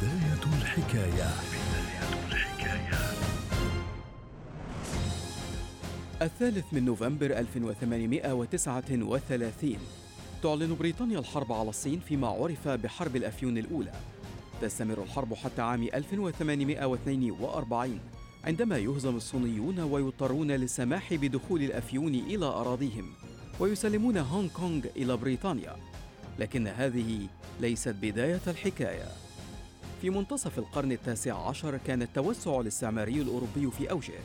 بداية الحكاية. بداية الحكاية الثالث من نوفمبر 1839 تعلن بريطانيا الحرب على الصين فيما عرف بحرب الأفيون الأولى. تستمر الحرب حتى عام 1842 عندما يهزم الصينيون ويضطرون للسماح بدخول الأفيون إلى أراضيهم ويسلمون هونغ كونغ إلى بريطانيا. لكن هذه ليست بداية الحكاية. في منتصف القرن التاسع عشر كان التوسع الاستعماري الأوروبي في أوجه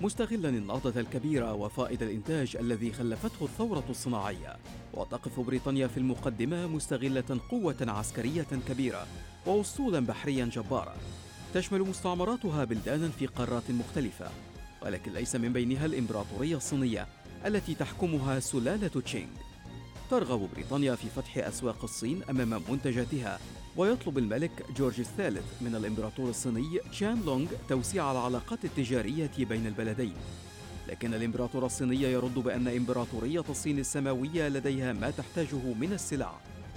مستغلا النهضة الكبيرة وفائض الإنتاج الذي خلفته الثورة الصناعية. وتقف بريطانيا في المقدمة مستغلة قوة عسكرية كبيرة وأسطولا بحريا جبارا تشمل مستعمراتها بلدانا في قارات مختلفة. ولكن ليس من بينها الإمبراطورية الصينية التي تحكمها سلالة تشينغ. ترغب بريطانيا في فتح أسواق الصين أمام منتجاتها ويطلب الملك جورج الثالث من الإمبراطور الصيني تشان لونغ توسيع العلاقات التجارية بين البلدين. لكن الإمبراطور الصيني يرد بأن إمبراطورية الصين السماوية لديها ما تحتاجه من السلع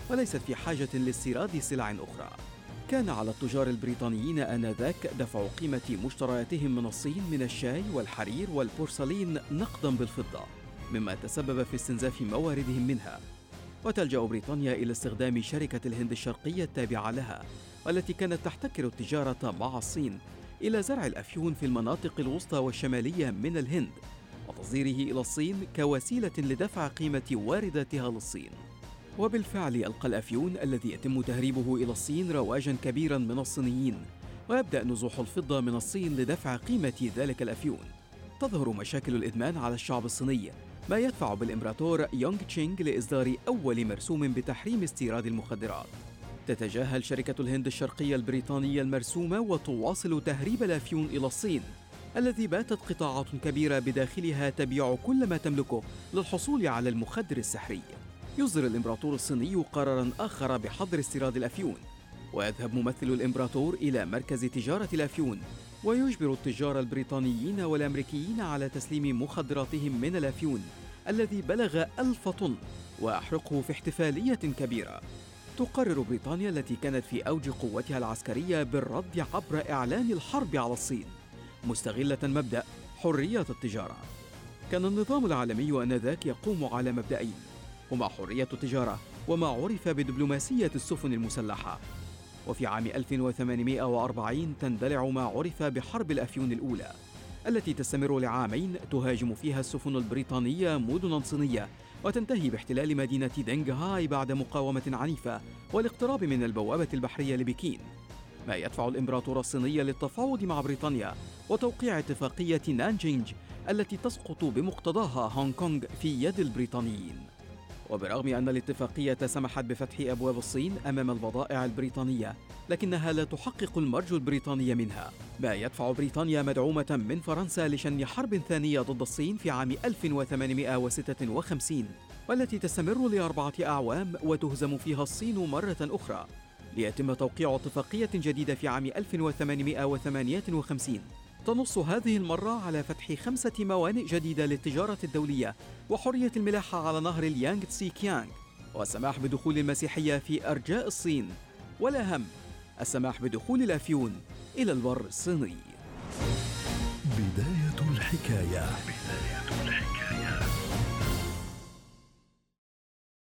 وليست في حاجة لاستيراد سلع أخرى. كان على التجار البريطانيين آنذاك دفع قيمة مشترياتهم من الصين من الشاي والحرير والبورسلين نقدا بالفضة مما تسبب في استنزاف مواردهم منها. وتلجأ بريطانيا إلى استخدام شركة الهند الشرقية التابعة لها والتي كانت تحتكر التجارة مع الصين إلى زرع الأفيون في المناطق الوسطى والشمالية من الهند وتصديره إلى الصين كوسيلة لدفع قيمة وارداتها للصين. وبالفعل ألقى الأفيون الذي يتم تهريبه إلى الصين رواجا كبيرا من الصينيين ويبدأ نزوح الفضة من الصين لدفع قيمة ذلك الأفيون. تظهر مشاكل الإدمان على الشعب الصيني ما يدفع بالإمبراطور يونغ تشينغ لإصدار أول مرسوم بتحريم استيراد المخدرات. تتجاهل شركة الهند الشرقية البريطانية المرسوم وتواصل تهريب الأفيون إلى الصين الذي باتت قطاعات كبيرة بداخلها تبيع كل ما تملكه للحصول على المخدر السحري. يصدر الإمبراطور الصيني قرارا آخر بحظر استيراد الأفيون ويذهب ممثل الإمبراطور إلى مركز تجارة الأفيون ويجبر التجار البريطانيين والأمريكيين على تسليم مخدراتهم من الأفيون الذي بلغ ألف طن وأحرقه في احتفالية كبيرة. تقرر بريطانيا التي كانت في أوج قوتها العسكرية بالرد عبر إعلان الحرب على الصين. مستغلة مبدأ حرية التجارة. كان النظام العالمي آنذاك يقوم على مبدأين هما حرية التجارة وما عرف بدبلوماسية السفن المسلحة. وفي عام 1840 تندلع ما عرف بحرب الأفيون الأولى التي تستمر لعامين تهاجم فيها السفن البريطانية مدنا صينية وتنتهي باحتلال مدينة دنغهاي بعد مقاومة عنيفة والاقتراب من البوابة البحرية لبكين. ما يدفع الإمبراطور الصيني للتفاوض مع بريطانيا وتوقيع اتفاقية نانجينج التي تسقط بمقتضاها هونغ كونغ في يد البريطانيين. وبرغم أن الاتفاقية سمحت بفتح أبواب الصين أمام البضائع البريطانية لكنها لا تحقق المرجو البريطاني منها. ما يدفع بريطانيا مدعومة من فرنسا لشن حرب ثانية ضد الصين في عام 1856 والتي تستمر لأربعة أعوام وتهزم فيها الصين مرة أخرى. ليتم توقيع اتفاقية جديدة في عام 1858 تنص هذه المرة على فتح خمسة موانئ جديدة للتجارة الدولية وحرية الملاحة على نهر اليانغ تسي كيانغ والسماح بدخول المسيحية في أرجاء الصين. والأهم السماح بدخول الأفيون إلى البر الصيني. بداية الحكاية. بداية